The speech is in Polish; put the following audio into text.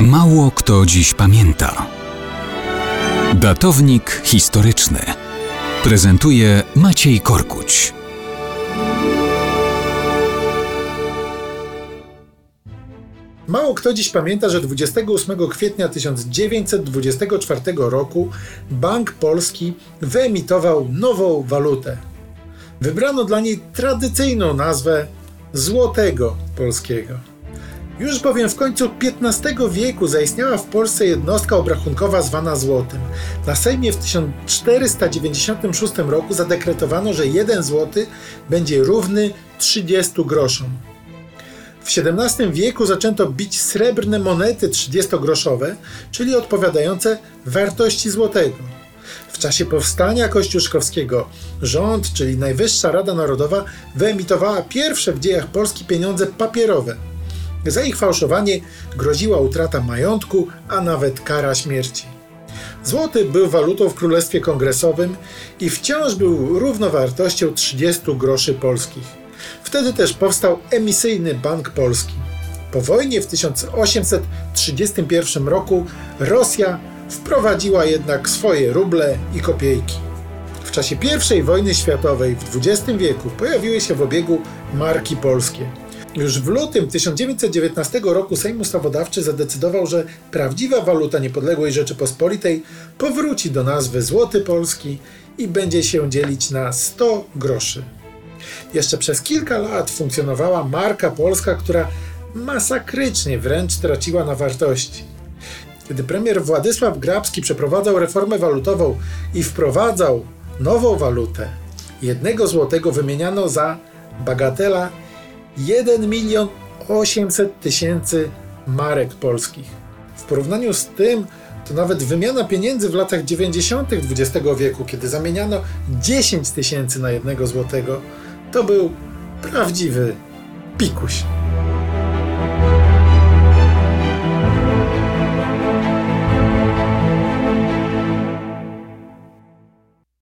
Mało kto dziś pamięta. Datownik historyczny prezentuje Maciej Korkuć. Mało kto dziś pamięta, że 28 kwietnia 1924 roku Bank Polski wyemitował nową walutę. Wybrano dla niej tradycyjną nazwę Złotego Polskiego. Już bowiem w końcu XV wieku zaistniała w Polsce jednostka obrachunkowa zwana złotym. Na Sejmie w 1496 roku zadekretowano, że jeden złoty będzie równy 30 groszom. W XVII wieku zaczęto bić srebrne monety 30-groszowe, czyli odpowiadające wartości złotego. W czasie powstania kościuszkowskiego rząd, czyli Najwyższa Rada Narodowa, wyemitowała pierwsze w dziejach Polski pieniądze papierowe. Za ich fałszowanie groziła utrata majątku, a nawet kara śmierci. Złoty był walutą w Królestwie Kongresowym i wciąż był równowartością 30 groszy polskich. Wtedy też powstał emisyjny Bank Polski. Po wojnie w 1831 roku Rosja wprowadziła jednak swoje ruble i kopiejki. W czasie I wojny światowej w XX wieku pojawiły się w obiegu marki polskie. Już w lutym 1919 roku Sejm Ustawodawczy zadecydował, że prawdziwa waluta niepodległej Rzeczypospolitej powróci do nazwy Złoty Polski i będzie się dzielić na 100 groszy. Jeszcze przez kilka lat funkcjonowała marka polska, która masakrycznie wręcz traciła na wartości. Gdy premier Władysław Grabski przeprowadzał reformę walutową i wprowadzał nową walutę, jednego złotego wymieniano za bagatela 1 milion 800 tysięcy marek polskich. W porównaniu z tym, to nawet wymiana pieniędzy w latach 90. XX wieku, kiedy zamieniano 10 tysięcy na jednego złotego, to był prawdziwy pikuś.